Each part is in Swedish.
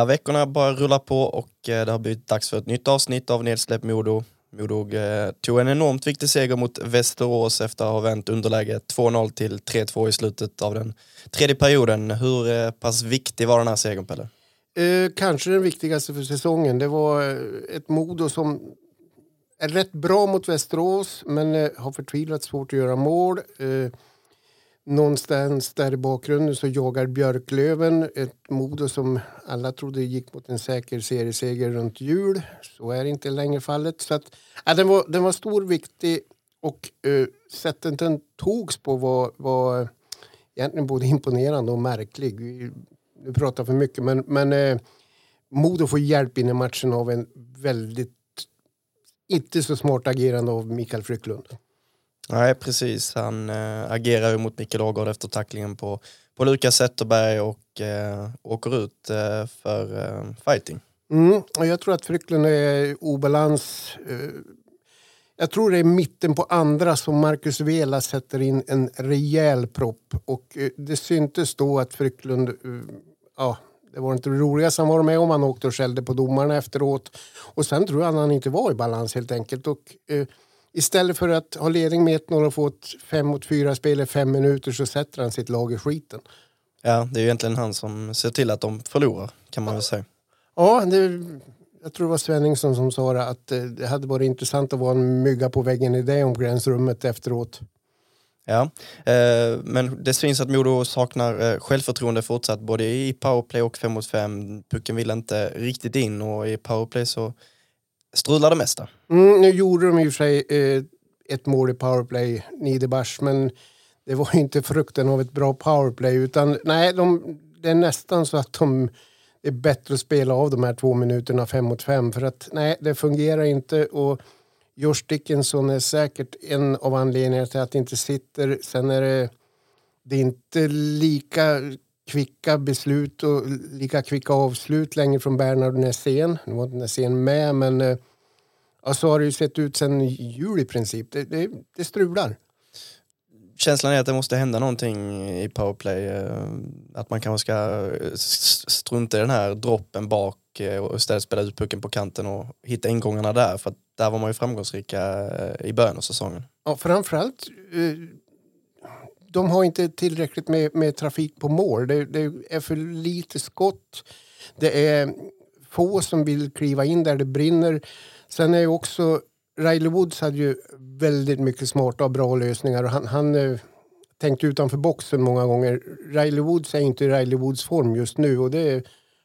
Ja, veckorna bara rullar på och eh, det har blivit dags för ett nytt avsnitt av Nedsläpp Modo. Modo eh, tog en enormt viktig seger mot Västerås efter att ha vänt underläge 2-0 till 3-2 i slutet av den tredje perioden. Hur eh, pass viktig var den här segern, Pelle? Eh, kanske den viktigaste för säsongen. Det var ett Modo som är rätt bra mot Västerås men har förtvivlat svårt att göra mål. Eh, någonstans där i bakgrunden så jagar Björklöven ett Modo som alla trodde gick mot en säker serieseger runt jul. Så är inte längre fallet. Så att, ja, den, var, den var stor, viktig och uh, sättet den togs på var, var egentligen både imponerande och märklig. Vi- Nu pratar för mycket men, men uh, Modo får hjälp in i matchen av en väldigt inte så smart agerande av Mikael Frycklund. Nej, precis. Han äh, agerar ju mot Mikael Ågård efter tacklingen på, på Lukas Zetterberg och äh, åker ut äh, för äh, fighting. Mm, och jag tror att Frycklund är i obalans. Jag tror det är mitten på andra som Marcus Vela sätter in en rejäl propp. Och det syntes då att Frycklund, ja, det var inte det roligaste han var med om. Han åkte och skällde på domarna efteråt. Och sen tror jag att han inte var i balans helt enkelt. Och eh, istället för att ha ledning med 1-0 och få ett 5 mot 4 spel i fem minuter så sätter han sitt lag i skiten. Ja, det är ju egentligen han som ser till att de förlorar, kan man väl säga. Ja, det, jag tror det var Svenningsson som sa det, att eh, det hade varit intressant att vara en mygga på väggen i det omklädningsrummet efteråt. Ja, eh, men det syns att Modo saknar eh, självförtroende fortsatt både i powerplay och 5 mot 5. Pucken vill inte riktigt in och i powerplay så strular det mesta. Mm, nu gjorde de i och för sig eh, ett mål i powerplay, Niederbach, men det var ju inte frukten av ett bra powerplay utan nej, de, det är nästan så att de det är bättre att spela av de här två minuterna fem mot fem för att nej, det fungerar inte och Josh Dickinson är säkert en av anledningarna till att det inte sitter. Sen är det, det är inte lika kvicka beslut och lika kvicka avslut längre från Bernhard Nässén. Nu var inte Nässén med men eh, ja, så har det ju sett ut sen jul i princip. Det, det, det strular. Känslan är att det måste hända någonting i powerplay. eh, Att man kanske ska eh, strunta i den här droppen bak och istället spela ut pucken på kanten och hitta ingångarna där. För att där var man ju framgångsrika i början av säsongen. Ja, framförallt, de har inte tillräckligt med, med trafik på mål. Det, det är för lite skott. Det är få som vill kliva in där det brinner. Sen är ju också, Riley Woods hade ju väldigt mycket smarta och bra lösningar och han, han eh, tänkte utanför boxen många gånger. Riley Woods är inte i Riley Woods form just nu och det är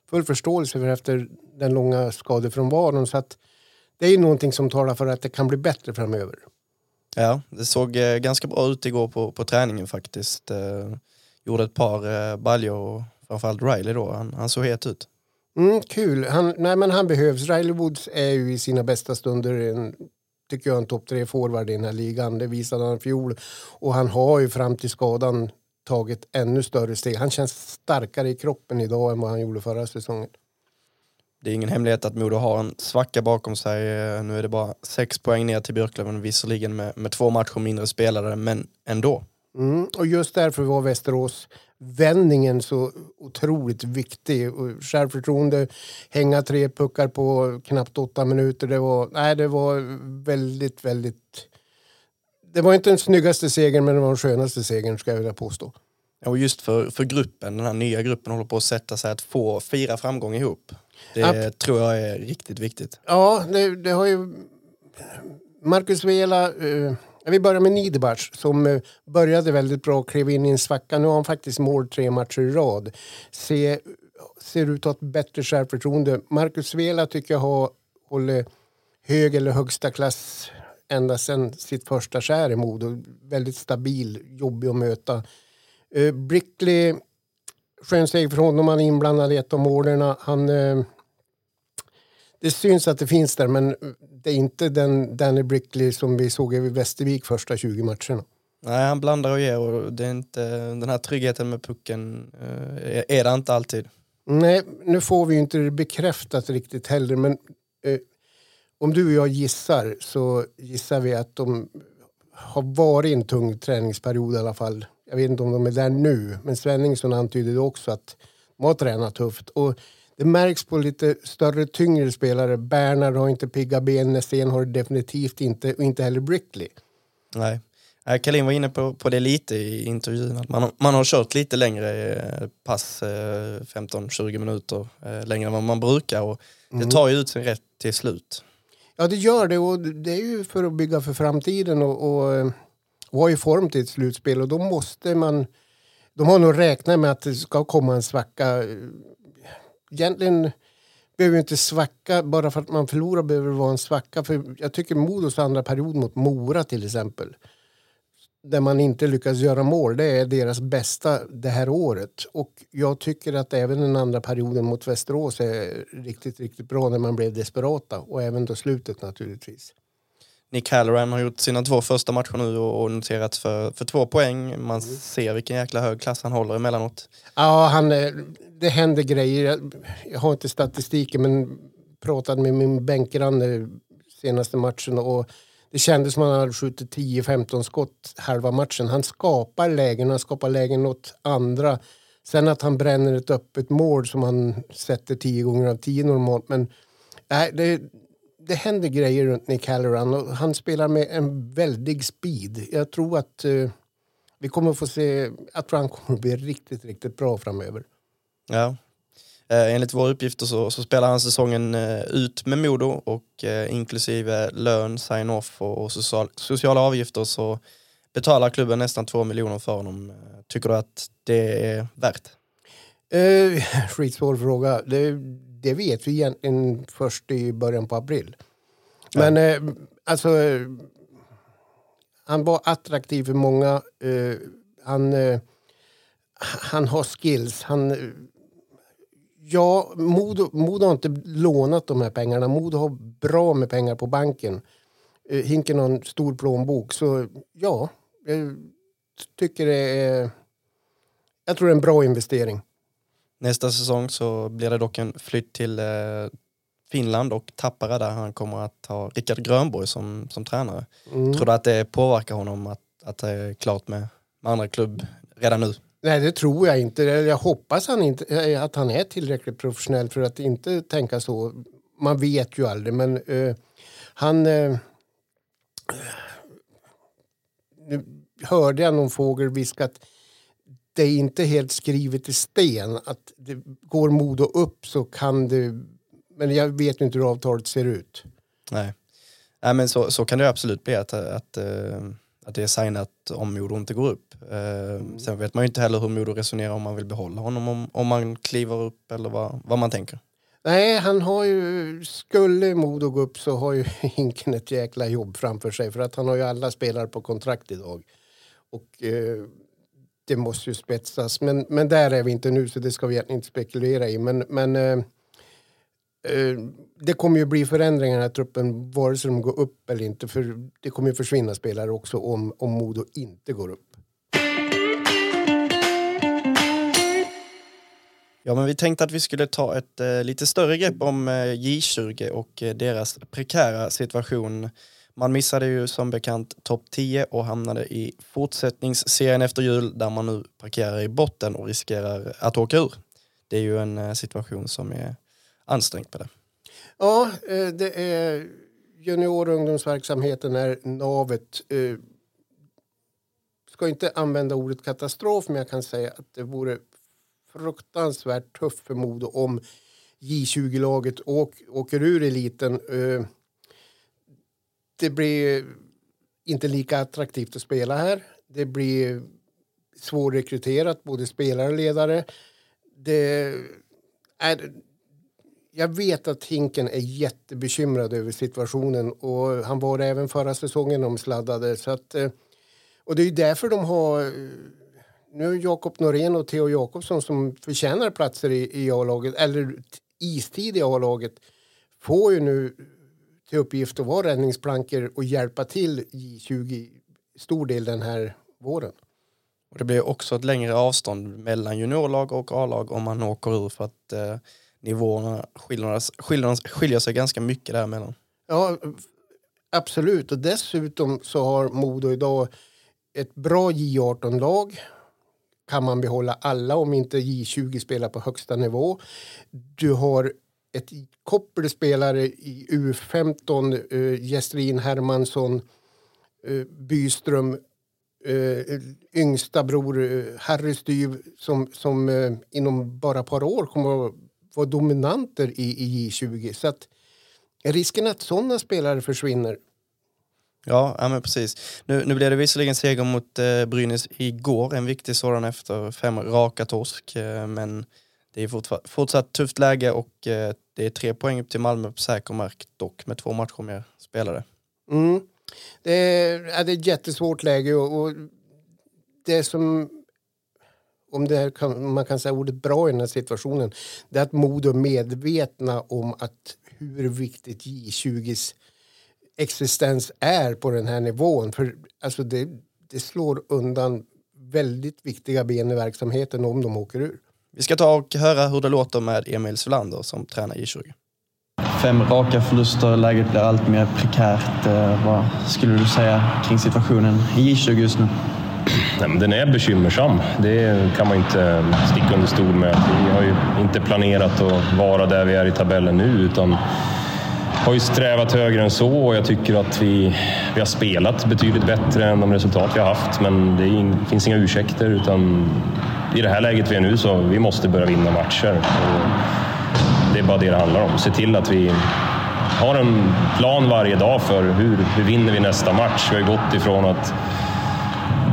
full förståelse för efter den långa skadefrånvaron. Så att det är ju någonting som talar för att det kan bli bättre framöver. Ja, det såg eh, ganska bra ut igår på, på träningen faktiskt. Eh, gjorde ett par eh, baljor och framförallt Riley då, han, han såg het ut. Mm, kul. Han, nej, men han behövs. Riley Woods är ju i sina bästa stunder en, tycker jag, en topp tre forward i den här ligan. Det visade han i fjol. Och han har ju fram till skadan tagit ännu större steg. Han känns starkare i kroppen idag än vad han gjorde förra säsongen. Det är ingen hemlighet att Modo har en svacka bakom sig. Nu är det bara sex poäng ner till Björklöven, visserligen med, med två matcher mindre spelare, men ändå. Mm, och just därför var Västerås vändningen så otroligt viktig. Självförtroende, hänga tre puckar på knappt åtta minuter. Det var, nej, det var väldigt, väldigt... Det var inte den snyggaste segern men det var den skönaste segern ska jag vilja påstå. Och just för, för gruppen, den här nya gruppen håller på att sätta sig att få fira framgång ihop. Det App. tror jag är riktigt viktigt. Ja, det, det har ju... Marcus Vela... Eh, vi börjar med Niederbach som eh, började väldigt bra och klev in i en svacka. Nu har han faktiskt mål tre matcher i rad. Se, ser ut att ha ett bättre självförtroende. Marcus Vela tycker jag har hållit hög eller högsta klass ända sedan sitt första skär i Modo. Väldigt stabil, jobbig att möta. Uh, Brickley, skön seger för honom. Han är inblandad i ett av målen. Han, uh, det syns att det finns där men det är inte den Danny Brickley som vi såg i Västervik första 20 matcherna. Nej, han blandar och ger och det är inte, den här tryggheten med pucken uh, är det inte alltid. Nej, nu får vi ju inte det bekräftat riktigt heller men eh, om du och jag gissar så gissar vi att de har varit i en tung träningsperiod i alla fall. Jag vet inte om de är där nu, men Svenningsson antydde också att de har tränat tufft. Och det märks på lite större, tyngre spelare. Bernhard har inte pigga ben, Nässén har det definitivt inte och inte heller Brickley. Nej. Kalin var inne på, på det lite i intervjun, att man, man har kört lite längre eh, pass, 15-20 eh, minuter eh, längre än vad man brukar och det mm. tar ju ut sin rätt till slut. Ja det gör det och det är ju för att bygga för framtiden och, och, var i form till ett slutspel och då måste man de har nog räknat med att det ska komma en svacka. Egentligen behöver inte svacka bara för att man förlorar behöver det vara en svacka. För jag tycker Modos andra period mot Mora till exempel där man inte lyckas göra mål, det är deras bästa det här året. Och jag tycker att även den andra perioden mot Västerås är riktigt, riktigt bra när man blev desperata. Och även då slutet naturligtvis. Nick Halloran har gjort sina två första matcher nu och noterats för, för två poäng. Man mm. ser vilken jäkla hög klass han håller emellanåt. Ja, han, det händer grejer. Jag har inte statistiken men pratade med min bänkgranne senaste matchen och det kändes som att han hade skjutit 10-15 skott halva matchen. Han skapar lägen, han skapar lägen åt andra. Sen att han bränner ett öppet mål som han sätter 10 gånger av 10 normalt. Men nej, det, det händer grejer runt Nick Halloran och han spelar med en väldig speed. Jag tror att uh, vi kommer få se, jag tror han kommer att bli riktigt, riktigt bra framöver. Ja, Eh, enligt våra uppgifter så, så spelar han säsongen eh, ut med Modo och eh, inklusive lön, sign-off och, och social, sociala avgifter så betalar klubben nästan två miljoner för honom. Tycker du att det är värt? Eh, skitsvår fråga. Det, det vet vi egentligen först i början på april. Men eh, alltså, han var attraktiv för många. Eh, han, eh, han har skills. Han Ja, Modo, Modo har inte lånat de här pengarna. Modo har bra med pengar på banken. Eh, Hinken har en stor plånbok. Så ja, jag tycker det är... Jag tror det är en bra investering. Nästa säsong så blir det dock en flytt till eh, Finland och Tappara där han kommer att ha Rickard Grönborg som, som tränare. Mm. Tror du att det påverkar honom att, att det är klart med, med andra klubb redan nu? Nej, det tror jag inte. Jag hoppas han inte, eh, att han är tillräckligt professionell för att inte tänka så. Man vet ju aldrig, men uh, han... Uh, nu hörde jag någon fågel viska att det är inte helt skrivet i sten. Att det går Modo upp så kan det... Men jag vet inte hur avtalet ser ut. Nej, Nej men så, så kan det absolut bli. att, att uh att det är signat om Modo inte går upp. Eh, sen vet man ju inte heller hur Modo resonerar om man vill behålla honom, om, om man kliver upp eller vad, vad man tänker. Nej, han har ju, skulle Modo gå upp så har ju Hinken ett jäkla jobb framför sig för att han har ju alla spelare på kontrakt idag. Och eh, det måste ju spetsas, men, men där är vi inte nu så det ska vi egentligen inte spekulera i. Men, men eh, Eh, det kommer ju bli förändringar i den här truppen vare sig de går upp eller inte. För det kommer ju försvinna spelare också om, om Modo inte går upp. Ja, men vi tänkte att vi skulle ta ett eh, lite större grepp om eh, J20 och eh, deras prekära situation. Man missade ju som bekant topp 10 och hamnade i fortsättningsserien efter jul där man nu parkerar i botten och riskerar att åka ur. Det är ju en eh, situation som är ansträngd på det. Ja, eh, det är junior och ungdomsverksamheten är navet. Eh, ska inte använda ordet katastrof, men jag kan säga att det vore fruktansvärt tufft för Modo om J20-laget åker ur eliten. Det blir inte lika attraktivt att spela här. Det blir svårrekryterat, både spelare och ledare. Det är, jag vet att Hinken är jättebekymrad över situationen och han var det även förra säsongen de sladdade. Så att, eh, och det är ju därför de har eh, nu Jakob Norén och Theo Jakobsson som förtjänar platser i, i A-laget, eller istid i A-laget, får ju nu till uppgift att vara räddningsplankor och hjälpa till i 20 stor del den här våren. Och det blir också ett längre avstånd mellan juniorlag och A-lag om man åker ur för att eh, nivåerna skiljer, skiljer, skiljer sig ganska mycket däremellan. Ja, absolut. Och dessutom så har Modo idag ett bra J18-lag. Kan man behålla alla om inte J20 spelar på högsta nivå. Du har ett koppel spelare i U15, uh, eh, Gestrin Hermansson, uh, Byström, uh, yngsta bror uh, Harry Styv som, som uh, inom bara ett par år kommer att vara dominanter i, i J20. Så att risken att sådana spelare försvinner Ja, ja men precis. Nu, nu blev det visserligen seger mot eh, Brynäs igår, en viktig sådan efter fem raka torsk. Eh, men det är fortsatt tufft läge och eh, det är tre poäng upp till Malmö på säker mark dock med två matcher mer spelare. Mm. Det, är, ja, det är ett jättesvårt läge och, och det som om det kan, man kan säga ordet bra i den här situationen, det är att Modo är medvetna om att hur viktigt J20s existens är på den här nivån. För alltså det, det slår undan väldigt viktiga ben i verksamheten om de åker ur. Vi ska ta och höra hur det låter med Emil Svelander som tränar J20. Fem raka förluster, läget blir allt mer prekärt. Eh, vad skulle du säga kring situationen i J20 just nu? Nej, men den är bekymmersam. Det kan man inte sticka under stol med. Vi har ju inte planerat att vara där vi är i tabellen nu utan har ju strävat högre än så och jag tycker att vi, vi har spelat betydligt bättre än de resultat vi har haft. Men det in, finns inga ursäkter utan i det här läget vi är nu så vi måste börja vinna matcher. Och det är bara det det handlar om. Se till att vi har en plan varje dag för hur, hur vinner vi nästa match. Vi har gått ifrån att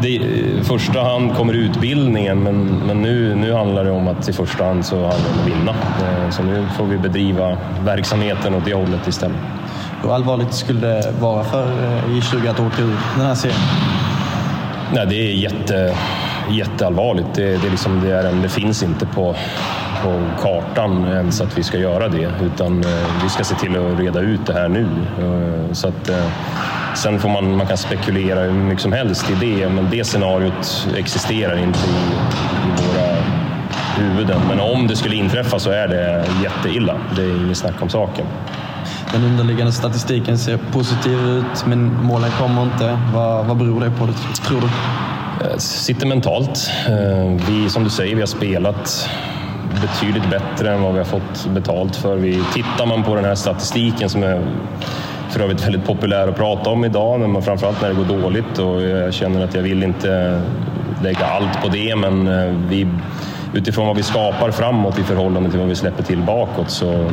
det, i första hand kommer utbildningen, men, men nu, nu handlar det om att i första hand så handlar det om att vinna. Eh, så nu får vi bedriva verksamheten åt det hållet istället. Hur allvarligt skulle det vara för eh, J20 att åka ur den här serien? Nej, det är jätte, jätteallvarligt. Det, det, liksom, det, är det finns inte på, på kartan ens att vi ska göra det, utan eh, vi ska se till att reda ut det här nu. Så att, Sen får man, man kan spekulera hur mycket som helst i det, men det scenariot existerar inte i, i våra huvuden. Men om det skulle inträffa så är det jätteilla. Det är inget snack om saken. Den underliggande statistiken ser positiv ut, men målen kommer inte. Vad, vad beror det på, tror du? Det sitter mentalt. Eh, vi, som du säger, vi har spelat betydligt bättre än vad vi har fått betalt för. Vi, tittar man på den här statistiken som är för övrigt väldigt populär att prata om idag, men framförallt när det går dåligt. Och jag känner att jag vill inte lägga allt på det, men eh, vi, utifrån vad vi skapar framåt i förhållande till vad vi släpper till bakåt så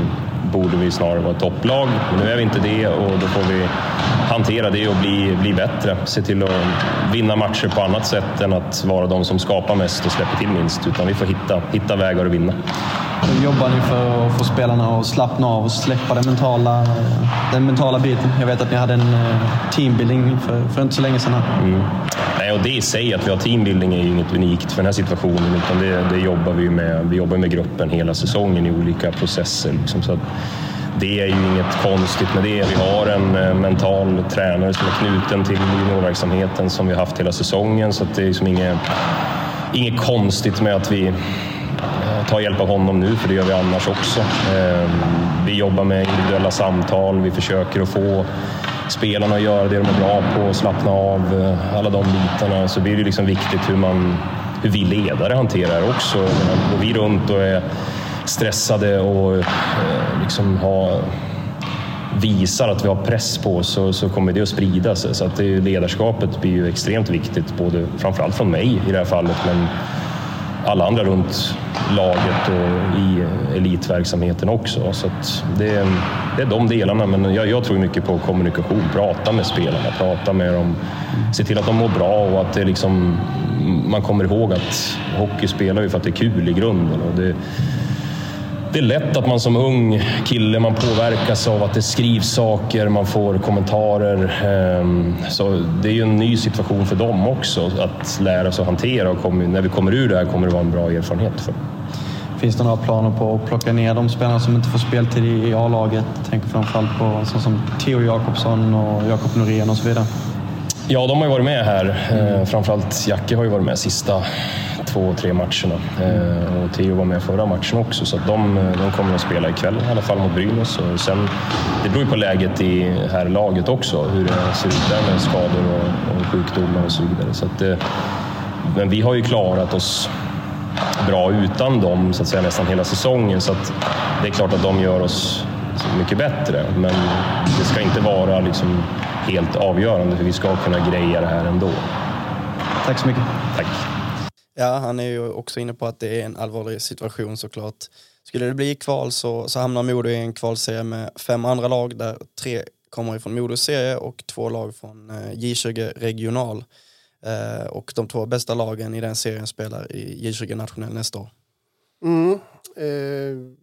borde vi snarare vara ett topplag. Men nu är vi inte det och då får vi hantera det och bli, bli bättre. Se till att vinna matcher på annat sätt än att vara de som skapar mest och släpper till minst. Utan vi får hitta, hitta vägar att vinna. Hur jobbar ni för att få spelarna att slappna av och släppa den mentala, den mentala biten? Jag vet att ni hade en eh, teambuilding för, för inte så länge sedan. Mm. Nej, och det i sig, att vi har teambuilding, är ju inget unikt för den här situationen. Utan det, det jobbar vi med. Vi jobbar med gruppen hela säsongen i olika processer. Liksom, så det är ju inget konstigt med det. Vi har en eh, mental tränare som är knuten till juniorverksamheten som vi har haft hela säsongen. Så det är liksom inget, inget konstigt med att vi tar hjälp av honom nu, för det gör vi annars också. Ehm, vi jobbar med individuella samtal, vi försöker att få spelarna att göra det de är bra på, slappna av, eh, alla de bitarna. Så blir det liksom viktigt hur, man, hur vi ledare hanterar det också. Går vi runt och är stressade och eh, liksom ha, visar att vi har press på oss så, så kommer det att sprida sig. Så att det, ledarskapet blir ju extremt viktigt, både framförallt från mig i det här fallet, men alla andra runt laget och i elitverksamheten också. Så det, är, det är de delarna, men jag, jag, tror mycket på kommunikation. Prata med spelarna, prata med dem, se till att de mår bra och att det liksom, man kommer ihåg att hockey spelar ju för att det är kul i grunden. Och det, det är lätt att man som ung kille man påverkas av att det skrivs saker, man får kommentarer. Ehm, så det är ju en ny situation för dem också att lära sig att hantera och när vi kommer ur det här kommer det vara en bra erfarenhet för Finns det några planer på att plocka ner de spelarna som inte får speltid i A-laget? Tänker framförallt på så som Theo Jakobsson och Jakob Norén och så vidare. Ja, de har ju varit med här. Mm. Framförallt Jacke har ju varit med sista två, tre matcherna. Eh, och Theo var med förra matchen också, så de, de kommer att spela ikväll i alla fall mot Brynäs. Och sen, det beror ju på läget i här laget också, hur det ser ut där med skador och, och sjukdomar och så vidare. Så att, eh, men vi har ju klarat oss bra utan dem så att säga, nästan hela säsongen. Så att det är klart att de gör oss mycket bättre, men det ska inte vara liksom helt avgörande för vi ska kunna greja det här ändå. Tack så mycket. Tack. Ja, han är ju också inne på att det är en allvarlig situation såklart. Skulle det bli kval så, så hamnar Modo i en kvalserie med fem andra lag där tre kommer ifrån Modos serie och två lag från eh, J20 regional. Eh, och de två bästa lagen i den serien spelar i J20 nationell nästa år. Mm. Eh,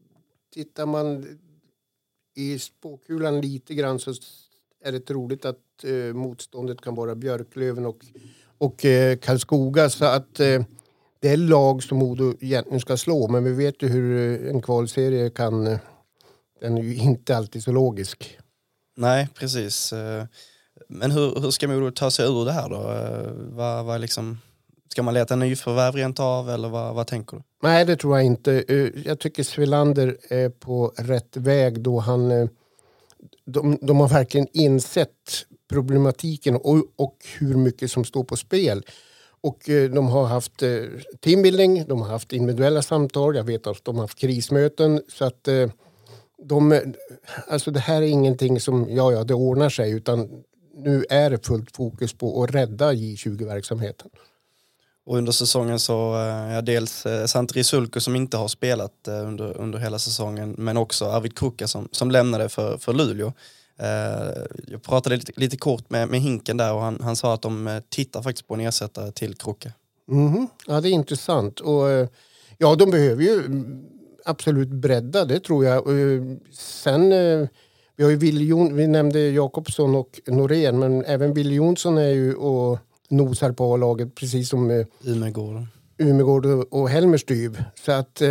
tittar man i spåkulan lite grann så är det troligt att eh, motståndet kan vara Björklöven och, och eh, Karlskoga. Så att eh, det är lag som Modo egentligen ska slå. Men vi vet ju hur en kvalserie kan... Eh, den är ju inte alltid så logisk. Nej, precis. Eh, men hur, hur ska Modo ta sig ur det här då? Eh, vad, vad liksom, ska man leta nyförvärv rent av eller vad, vad tänker du? Nej, det tror jag inte. Jag tycker Svelander är på rätt väg då han... De, de har verkligen insett problematiken och, och hur mycket som står på spel. Och eh, de har haft eh, teambuilding, de har haft individuella samtal, jag vet att de har haft krismöten. Så att eh, de, alltså det här är ingenting som, ja ja, det ordnar sig utan nu är det fullt fokus på att rädda J20-verksamheten. Och under säsongen så ja, dels Santeri Sulko som inte har spelat under, under hela säsongen men också Arvid Kruka som, som lämnade för, för Luleå. Eh, jag pratade lite, lite kort med, med Hinken där och han, han sa att de eh, tittar faktiskt på en ersättare till Krocke. Mm, ja, det är intressant. Och, eh, ja, de behöver ju absolut bredda, det tror jag. Sen, vi har ju Jon, vi nämnde Jakobsson och Norén, men även Wille Jonsson är ju och nosar på laget precis som Umegård. Umegård och Helmerstyv. Så att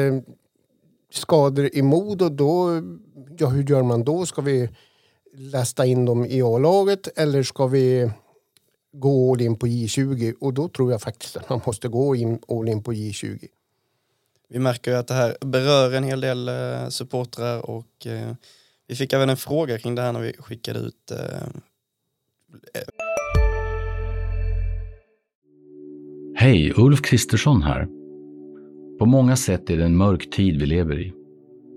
skador i Modo, då, ja hur gör man då? Ska vi lasta in dem i A-laget eller ska vi gå all in på J20? Och då tror jag faktiskt att man måste gå in all in på J20. Vi märker ju att det här berör en hel del eh, supportrar och eh, vi fick även en fråga kring det här när vi skickade ut eh, Hej, Ulf Kristersson här. På många sätt är det en mörk tid vi lever i.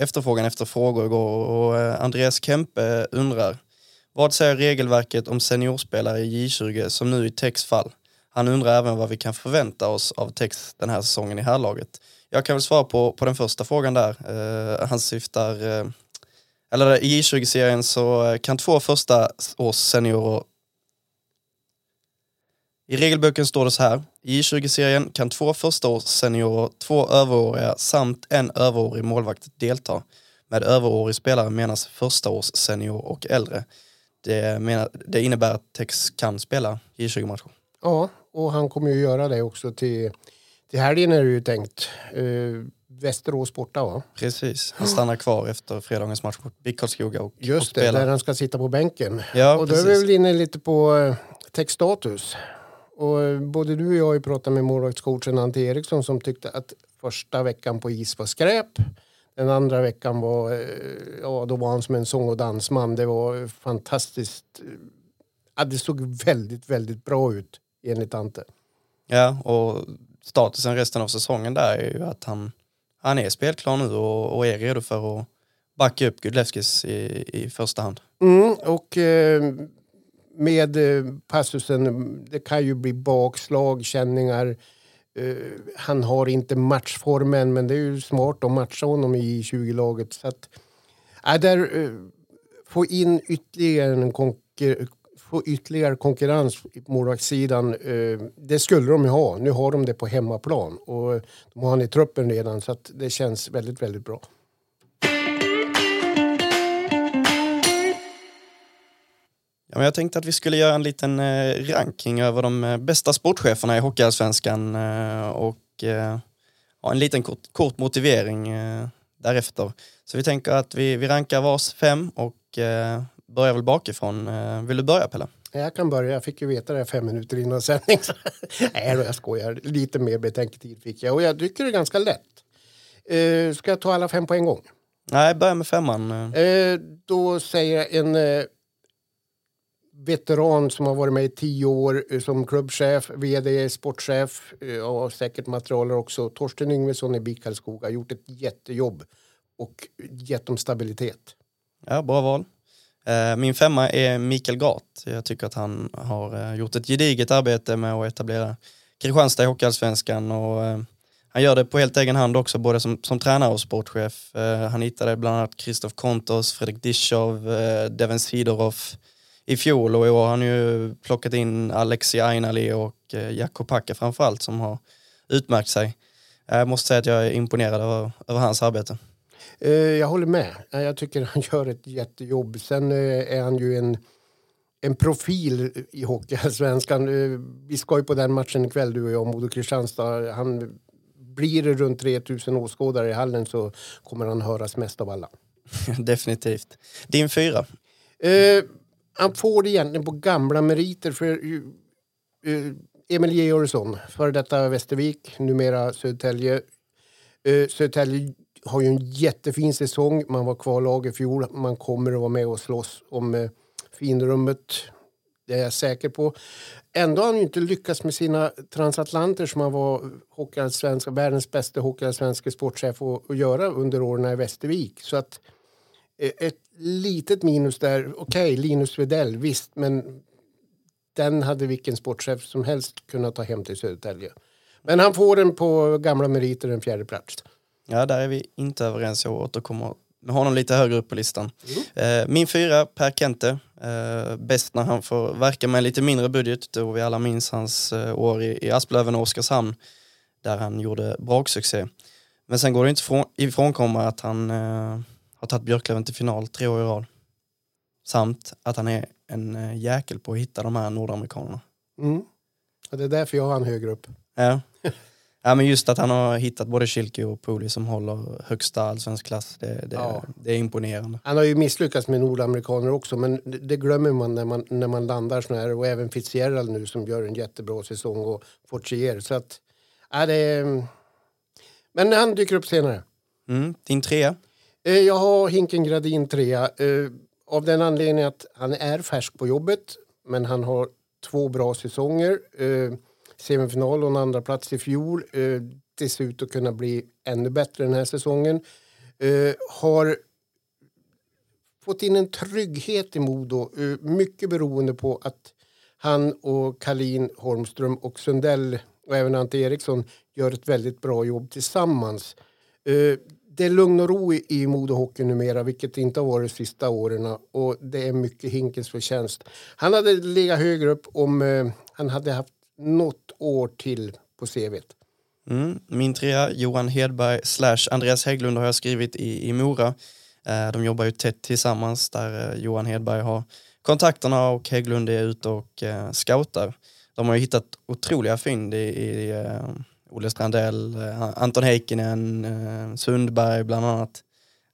efterfrågan efter frågor igår och eh, Andreas Kempe undrar vad säger regelverket om seniorspelare i J20 som nu i Tex fall? Han undrar även vad vi kan förvänta oss av Tex den här säsongen i herrlaget. Jag kan väl svara på, på den första frågan där. Uh, han syftar, uh, eller i J20-serien så kan två första års seniorer i regelboken står det så här. I 20-serien kan två förstaårsseniorer, två överåriga samt en överårig målvakt delta. Med överårig spelare menas förstaårssenior och äldre. Det, menar, det innebär att Tex kan spela J20-matcher. Ja, och han kommer ju göra det också till, till helgen är det ju tänkt. Uh, Västerås borta va? Precis, han stannar kvar efter fredagens match mot BIK Karlskoga och Just och det, där han ska sitta på bänken. Ja, och då är vi väl inne lite på uh, Tex-status. Och eh, både du och jag har ju pratat med målvaktscoachen Ante Eriksson som tyckte att första veckan på is var skräp. Den andra veckan var, eh, ja då var han som en sång och dansman. Det var fantastiskt. Ja, det såg väldigt, väldigt bra ut enligt Ante. Ja, och statusen resten av säsongen där är ju att han, han är spelklar nu och, och är redo för att backa upp Gudlevskis i, i första hand. Mm, och eh, med eh, passusen, det kan ju bli bakslag, känningar. Eh, han har inte matchformen, men det är ju smart att matcha honom i 20-laget. Så att, äh, där, eh, få in ytterligare en konkur få ytterligare konkurrens på målvaktssidan. Det skulle de ju ha. Nu har de det på hemmaplan och de har han i truppen redan så att det känns väldigt, väldigt bra. Ja, men jag tänkte att vi skulle göra en liten eh, ranking över de eh, bästa sportcheferna i Hockeyallsvenskan eh, och ha en liten kort, kort motivering därefter. Så vi tänker att vi, vi rankar vars fem och börjar väl bakifrån. Vill du börja Pelle? Jag kan börja. Jag fick ju veta det fem minuter innan sändning. Nej då, jag skojar. Lite mer betänketid fick jag och jag tycker det är ganska lätt. Eh, ska jag ta alla fem på en gång? Nej, börja med femman. Eh, då säger jag en veteran som har varit med i tio år eh, som klubbchef, vd, sportchef eh, och säkert materialer också. Torsten Yngvesson i BIK Karlskoga har gjort ett jättejobb och gett dem stabilitet. Ja, bra val. Eh, min femma är Mikael Gart. Jag tycker att han har gjort ett gediget arbete med att etablera Kristianstad i Hockeyallsvenskan och han gör det på helt egen hand också, både som, som tränare och sportchef. Han hittade bland annat Kristoff Kontos, Fredrik Dischow, Devens Sidoroff i fjol och i år har han ju plockat in Alexi Ainali och eh, Jakob Packa framförallt som har utmärkt sig. Jag måste säga att jag är imponerad över, över hans arbete. Eh, Jag håller med. Eh, Jag tycker han gör ett jättejobb. Sen är han ju en, en profil i Hockeyallsvenskan. Vi ska ju på den matchen ikväll, du och jag, Modo Kristianstad. Han, blir det runt 3000 åskådare i hallen så kommer han höras mest av alla. Definitivt. Din fyra? Eh, han får det egentligen på gamla meriter. För, uh, Emil Georgsson, före detta Västervik, numera Södertälje. Uh, Södertälje har ju en jättefin säsong. Man var kvar i fjol. Man kommer att vara med och slåss om uh, finrummet. Det är jag säker på. Ändå har han ju inte lyckats med sina transatlanter som han var svenska, världens bästa hockeyallsvenska sportchef att, göra under åren i Västervik. Så att ett litet minus där. Okej, Linus Wedell, visst, men den hade vilken sportchef som helst kunnat ta hem till Södertälje. Men han får den på gamla meriter, en fjärde plats. Ja, där är vi inte överens. Jag återkommer med honom lite högre upp på listan. Eh, min fyra, Per Kente. Eh, bäst när han får verka med lite mindre budget då vi alla minns hans eh, år i, i Asplöven och Oskarshamn där han gjorde braksuccé. Men sen går det inte från, ifrånkomma att han eh, har tagit Björklöven till final tre år i rad. Samt att han är en eh, jäkel på att hitta de här nordamerikanerna. Mm. Och det är därför jag har han högre upp. Ja. ja, men just att han har hittat både Schilke och Poli som håller högsta allsvensk klass, det, det, Ja. det är imponerande. Han har ju misslyckats med nordamerikaner också men det- glömmer man när man, när man landar såna här och även Fitzgerald nu som gör en jättebra säsong och Fortier. Så att, ja, det. Men han dyker upp senare. Mm. Din trea? Eh, jag har Hinken Gradin trea eh, av den anledningen att han är färsk på jobbet men han har två bra säsonger. Eh, semifinal och en andra plats i fjol. Det ser ut att kunna bli ännu bättre den här säsongen. Har fått in en trygghet i Modo, mycket beroende på att han och Kalin Holmström och Sundell och även Ante Eriksson gör ett väldigt bra jobb tillsammans. Det är lugn och ro i, i Modohockey numera, vilket inte har varit de sista åren. Och det är mycket Hinkens förtjänst. Han hade legat högre upp om eh, han hade haft något år till på CVt. Mm. Min trea, Johan Hedberg slash Andreas Hägglund har jag skrivit i, i Mora. Eh, de jobbar ju tätt tillsammans där eh, Johan Hedberg har kontakterna och Hägglund är ute och eh, scoutar. De har ju hittat otroliga fynd i, i eh, Olle Strandell, eh, Anton Heikkinen, eh, Sundberg bland annat.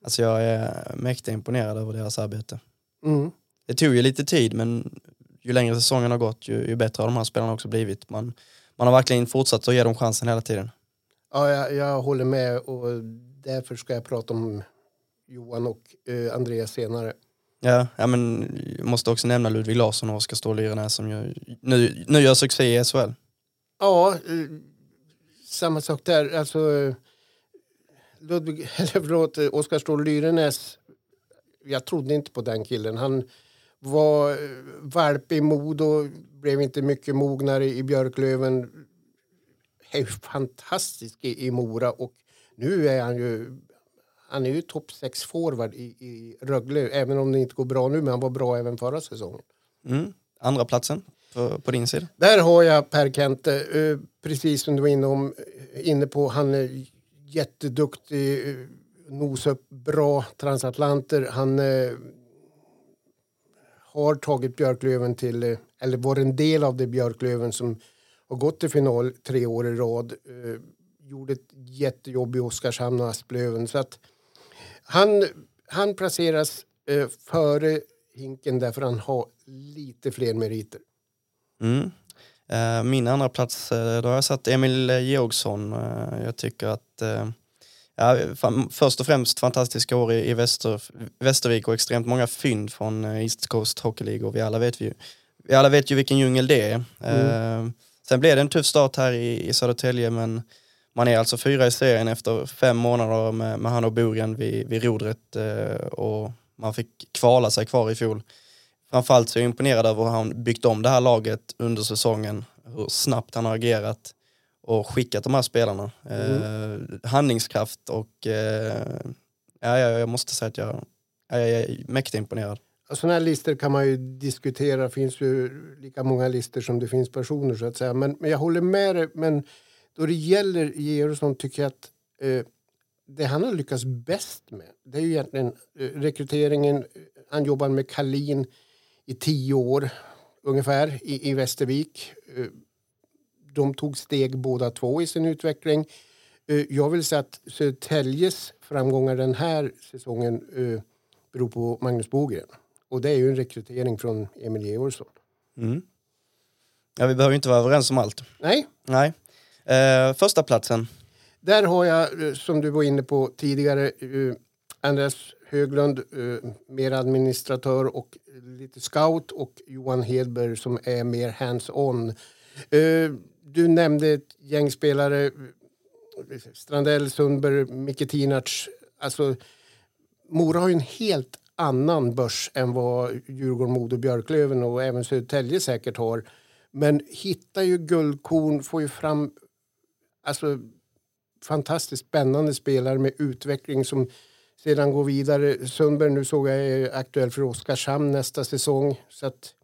Alltså jag är mäktigt imponerad över deras arbete. Mm. Det tog ju lite tid men ju längre säsongen har gått ju, ju bättre har de här spelarna också blivit. Man, man har verkligen fortsatt att ge dem chansen hela tiden. Ja, jag, jag håller med och därför ska jag prata om Johan och eh, Andreas senare. Ja, ja men jag måste också nämna Ludvig Larsson och Oskar Ståhl som ju, nu, nu gör succé i SHL. Ja, samma sak där. Alltså, Ludvig, eller förlåt, Oskar Ståhl Lyrenäs. Jag trodde inte på den killen. Han var eh, valp i Modo, blev inte mycket mognare i Björklöven. Är fantastisk i, i Mora och nu är han ju han är ju topp 6 forward i, i Rögle, även om det inte går bra nu, men han var bra även förra säsongen. Mm. Andra platsen på, på, din sida? Där har jag Per-Kent, eh, precis som du var inne, eh, inne på. Han är jätteduktig, eh, nosar upp bra transatlanter. Han har tagit Björklöven till, eller var en del av det Björklöven som har gått till final tre år i rad. gjorde ett jättejobb i Oskarshamn och Asplöven. Så att, han, han placeras eh, före Hinken därför han har lite fler meriter. Mm. Eh, min andra plats eh, då har jag satt Emil Georgsson. Eh, jag tycker att ja, först och främst fantastiska år i, Väster, Västervik och extremt många fynd från East Coast Hockey League och vi alla vet, vi, vi alla vet ju vilken djungel det är. Mm. Sen blev det en tuff start här i, i Södertälje men man är alltså fyra i serien efter fem månader med, med han och Bogen vid, vid rodret och man fick kvala sig kvar i fjol. Framförallt så är jag imponerad över hur han byggt om det här laget under säsongen, hur snabbt han har agerat och skickat de här spelarna. Mm. Eh, handlingskraft och eh, ja, jag måste säga att jag, jag är mäktigt imponerad. Sådana här listor kan man ju diskutera. Det finns ju lika många listor som det finns personer så att säga. Men, men jag håller med dig. Men då det gäller Georgsson tycker jag att eh, det han har lyckats bäst med det är ju egentligen eh, rekryteringen. Han jobbar med Kalin i tio år ungefär i, i Västervik. Eh, de tog steg båda två i sin utveckling. Eh, jag vill säga att Södertäljes framgångar den här säsongen eh, beror på Magnus Bogren. Och det är ju en rekrytering från Emil Georgsson. Mm. Ja, vi behöver inte vara överens om allt. Nej. Nej. Eh, första platsen. Där har jag, som du var inne på tidigare, Andreas Höglund, eh, mer administratör och lite scout och Johan Hedberg som är mer hands-on. Eh, du nämnde ett gäng spelare, Strandell, Sundberg, Micke Tinac. Alltså, Mora har ju en helt annan börs än vad Djurgården, Modo, Björklöven och även Södertälje säkert har. Men hittar ju guldkorn, får ju fram alltså, fantastiskt spännande spelare med utveckling som sedan gå vidare. Sundberg nu såg jag är aktuell för Oskarshamn nästa säsong. Så att,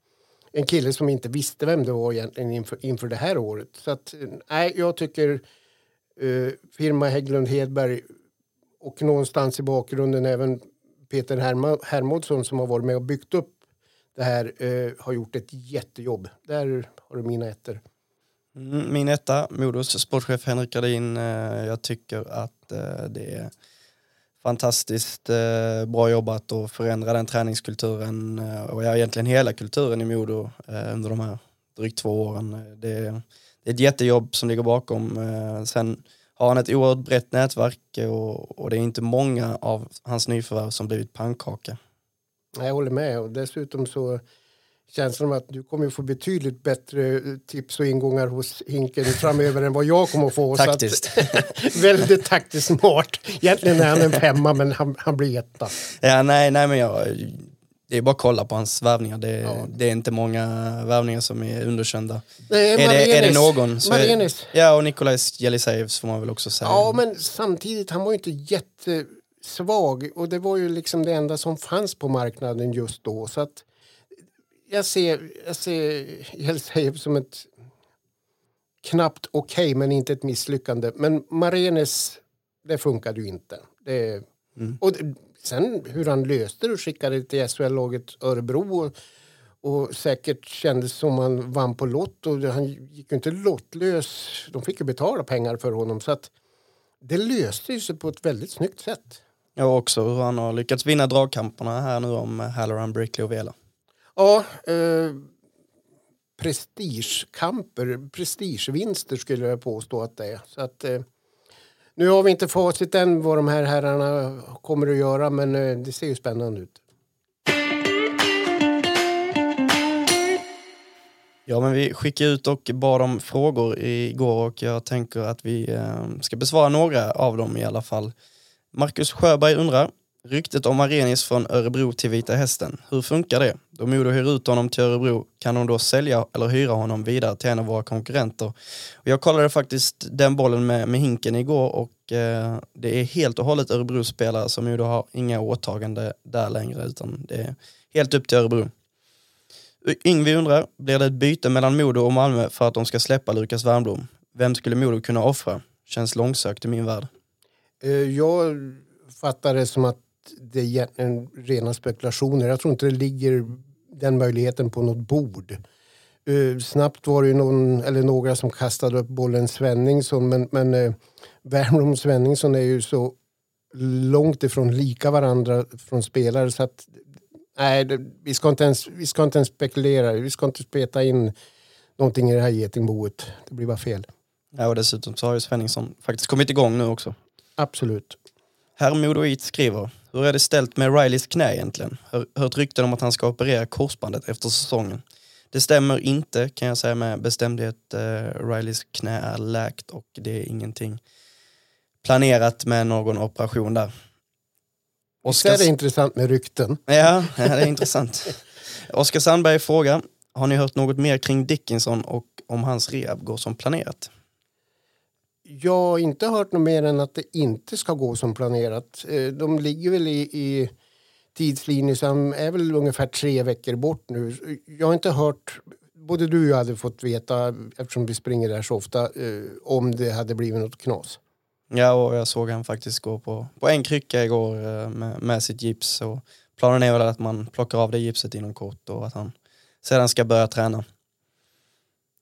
en kille som inte visste vem det var egentligen inför, inför det här året. Så att, nej, jag tycker eh, firma Hägglund Hedberg och någonstans i bakgrunden även Peter Hermodsson som har varit med och byggt upp det här eh, har gjort ett jättejobb. Där har du mina ettor. Mm, min etta, Modos sportchef Henrik Gardin. Eh, jag tycker att eh, det är fantastiskt eh, bra jobbat och förändra den träningskulturen eh, och ja, egentligen hela kulturen i Modo eh, under de här drygt två åren. Eh, det är, det är ett jättejobb som ligger bakom. Sen har han ett oerhört brett nätverk och, och det är inte många av hans nyförvärv som blivit pannkaka. Jag håller med och dessutom så känns det som att du kommer få betydligt bättre tips och ingångar hos Hinken framöver än vad jag kommer få. Taktiskt. Att, väldigt taktiskt smart. Egentligen är han en femma men han, han blir etta. Ja, nej, nej men jag, det är bara att kolla på hans värvningar. Det, ja. det är inte många värvningar som är underkända. Nej, är, det, är det någon så är, Ja, och Nikolaj Jelisejevs får man väl också säga. Ja, men samtidigt, han var ju inte jättesvag och det var ju liksom det enda som fanns på marknaden just då. Så att jag ser, jag ser Jelsejev som ett knappt okej, okay, men inte ett misslyckande. Men Marenes, det funkade ju inte. Det, mm. och sen hur han löste det och skickade det till SHL-laget Örebro och, och säkert kändes som han vann på lott. Och han gick ju inte lottlös. De fick ju betala pengar för honom. Så att det löste sig på ett väldigt snyggt sätt. Ja, också hur han har lyckats vinna dragkamperna här nu om Halloran, Brickley och Vela. Ja, eh, prestigekamper, prestigevinster skulle jag påstå att det är. Så att, eh, nu har vi inte facit än vad de här herrarna kommer att göra men eh, det ser ju spännande ut. Ja, men vi skickade ut och bad om frågor igår och jag tänker att vi eh, ska besvara några av dem i alla fall. Marcus Sjöberg undrar, ryktet om Arenis från Örebro till Vita Hästen, hur funkar det? Då Modo hyr ut honom till Örebro, kan de då sälja eller hyra honom vidare till en av våra konkurrenter? Och jag kollade faktiskt den bollen med, med Hinken igår och eh, det är helt och hållet Örebro-spelare som Modo har inga åtagande där längre utan det är helt upp till Örebro. Yngve undrar, blir det ett byte mellan Modo och Malmö för att de ska släppa Lukas Wernbloom? Vem skulle Modo kunna offra? Känns långsökt i min värld. Eh, jag fattar det som att det är egentligen rena spekulationer. Jag tror inte det ligger den möjligheten på något bord. Eh, snabbt var det ju någon, eller några som kastade upp bollen Svenningsson men, men uh, Wernbloom och Svenningsson är ju så långt ifrån lika varandra från spelare så att nej, det, vi, ska inte ens, vi ska inte ens spekulera. Vi ska inte speta in någonting i det här getingboet. Det blir bara fel. Ja, och dessutom så har ju Svenningsson faktiskt kommit igång nu också. Absolut. Herr Modoit skriver, hur är det ställt med Rileys knä egentligen? Hör, hört rykten om att han ska operera korsbandet efter säsongen. Det stämmer inte kan jag säga med bestämdhet. Uh, Rileys knä är läkt och det är ingenting planerat med någon operation där. Är det intressant med rykten? Ja, ja det är intressant. Oskar Sandberg frågar, har ni hört något mer kring Dickinson och om hans rehab går som planerat? Jag har inte hört något mer än att det inte ska gå som planerat. Eh, de ligger väl i, i tidslinje som är väl ungefär tre veckor bort nu. Jag har inte hört, både du och jag hade fått veta, eftersom vi springer där så ofta, eh, om det hade blivit något knas. Ja, och jag såg han faktiskt gå på, på en krycka igår eh, med, med sitt gips. Och planen är väl att man plockar av det gipset inom kort och att han sedan ska börja träna.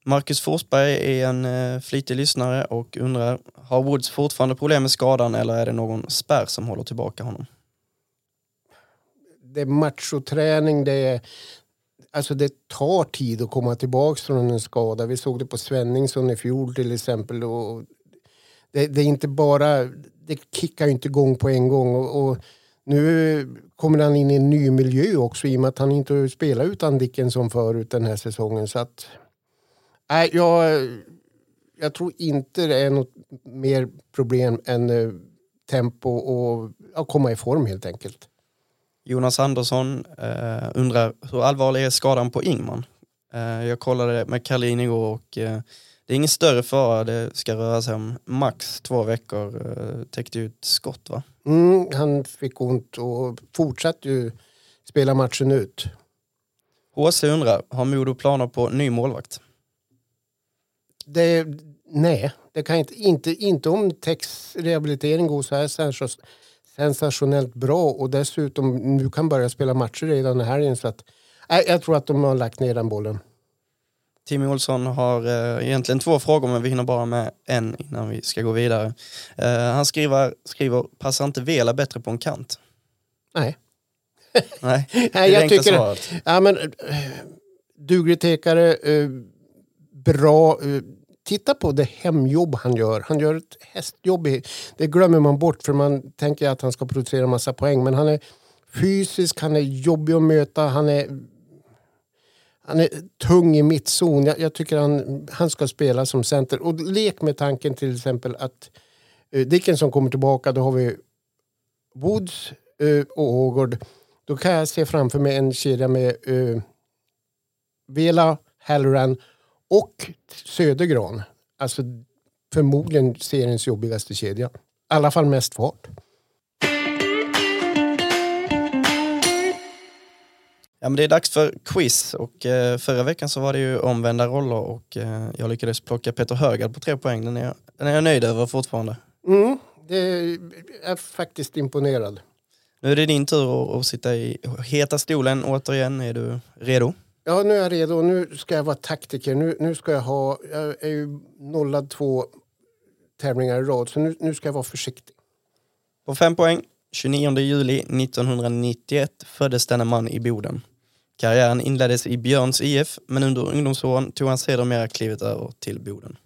Marcus Forsberg är en eh, flitig lyssnare och undrar, har Woods fortfarande problem med skadan eller är det någon spärr som håller tillbaka honom? Det är machoträning, det är... Alltså det tar tid att komma tillbaka från en skada. Vi såg det på Svenningsson i fjol till exempel. Och det, det är inte bara... Det kickar ju inte igång på en gång. Och, och nu kommer han in i en ny miljö också i och med att han inte spelar utan Dickinson förut den här säsongen. Så att... Nej, jag, jag tror inte det är något mer problem än eh, tempo och att komma i form helt enkelt. Jonas Andersson eh, undrar, hur allvarlig är skadan på Ingman? Eh, jag kollade med Karlin igår och eh, det är ingen större fara, det ska röra sig om max två veckor. Eh, täckte ut skott va? Mm, han fick ont och fortsatte ju spela matchen ut. HC undrar, har Modo planer på ny målvakt? Det, nej, det kan inte, inte, inte om Tex rehabilitering går så här sens- sensationellt bra och dessutom nu kan börja spela matcher redan här helgen. Så att, nej, jag tror att de har lagt ner den bollen. Timmy Olsson har eh, egentligen två frågor men vi hinner bara med en innan vi ska gå vidare. Eh, han skriver, skriver, passar inte Vela bättre på en kant? Nej. Nej, det är jag tycker- svaret. Ja, men, eh, duglig tekare, eh, bra. Titta på det hemjobb han gör. Han gör ett hästjobb. i- Det glömmer man bort för man tänker att han ska producera massa poäng. Men han är fysisk, han är jobbig att möta, han är, han är tung i mittzon. Jag, jag tycker han, han ska spela som center. Och lek med tanken till exempel att eh, uh, Dickinson kommer tillbaka. Då har vi Woods uh, och Ågård. Då kan jag se framför mig en kedja med uh, Vela, Halloran och Södergran. Alltså förmodligen seriens jobbigaste kedja. I alla fall mest fart. Ja, men det är dags för quiz och eh, förra veckan så var det ju omvända roller och eh, jag lyckades plocka Peter Högard på tre poäng. Den är, jag- den är jag nöjd över fortfarande. Mm, det är faktiskt imponerad. Nu är det din tur att, att sitta i heta stolen återigen. Är du redo? Ja, nu är jag redo. Nu ska jag vara taktiker. Nu, nu ska jag ha... Jag är ju nollad två tävlingar i rad, så nu, nu ska jag vara försiktig. På fem poäng. 29 juli 1991 föddes denna man i Boden. Karriären inleddes i Björns IF, men under ungdomsåren tog han sedermera klivet över till Boden.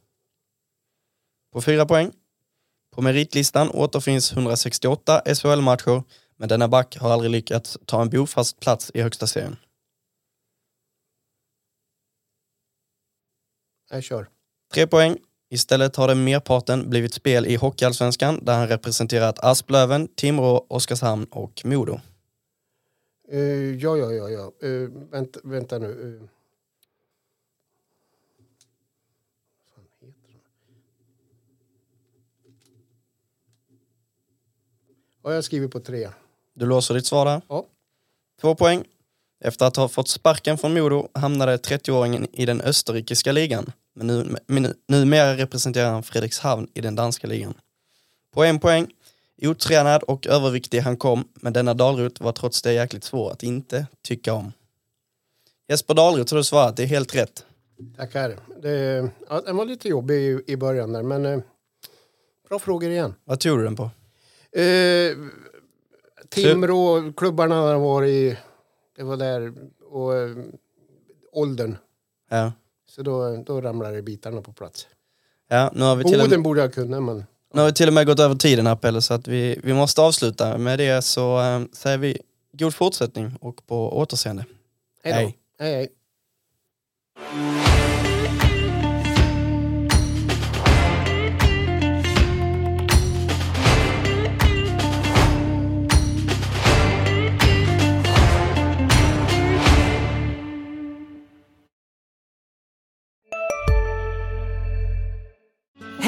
På fyra poäng. På meritlistan återfinns 168 SHL-matcher, men denna back har aldrig lyckats ta en bofast plats i högsta serien. Jag kör. Tre poäng. Istället har det merparten blivit spel i Hockeyallsvenskan där han representerat Asplöven, Timrå, Oskarshamn och Modo. Eh, ja, ja, ja, ja. Uh, vänta, vänta nu. Uh. Ja, jag skriver på tre. Du låser ditt svar där? Ja. Två poäng. Efter att ha fått sparken från Modo hamnade 30-åringen i den österrikiska ligan. Men nu, men numera representerar han Fredrikshavn i den danska ligan. På en poäng. Otränad och överviktig han kom, men denna Dalrot var trots det jäkligt svår att inte tycka om. Jesper Dalrot har du svarat, det är helt rätt. Tackar. Det, ja, den var lite jobbig i, början där, men eh, bra frågor igen. Vad tog du den på? Eh, Timrå, klubbarna har varit i, det var där, och eh, åldern. Ja. Så då, då ramlade bitarna på plats. Ja, nu har vi till och Boden med, borde jag kunna, men nu har vi till och med gått över tiden här Pelle, så att vi, vi måste avsluta. Med det så äh, säger vi god fortsättning och på återseende. hej då. Hej, hej.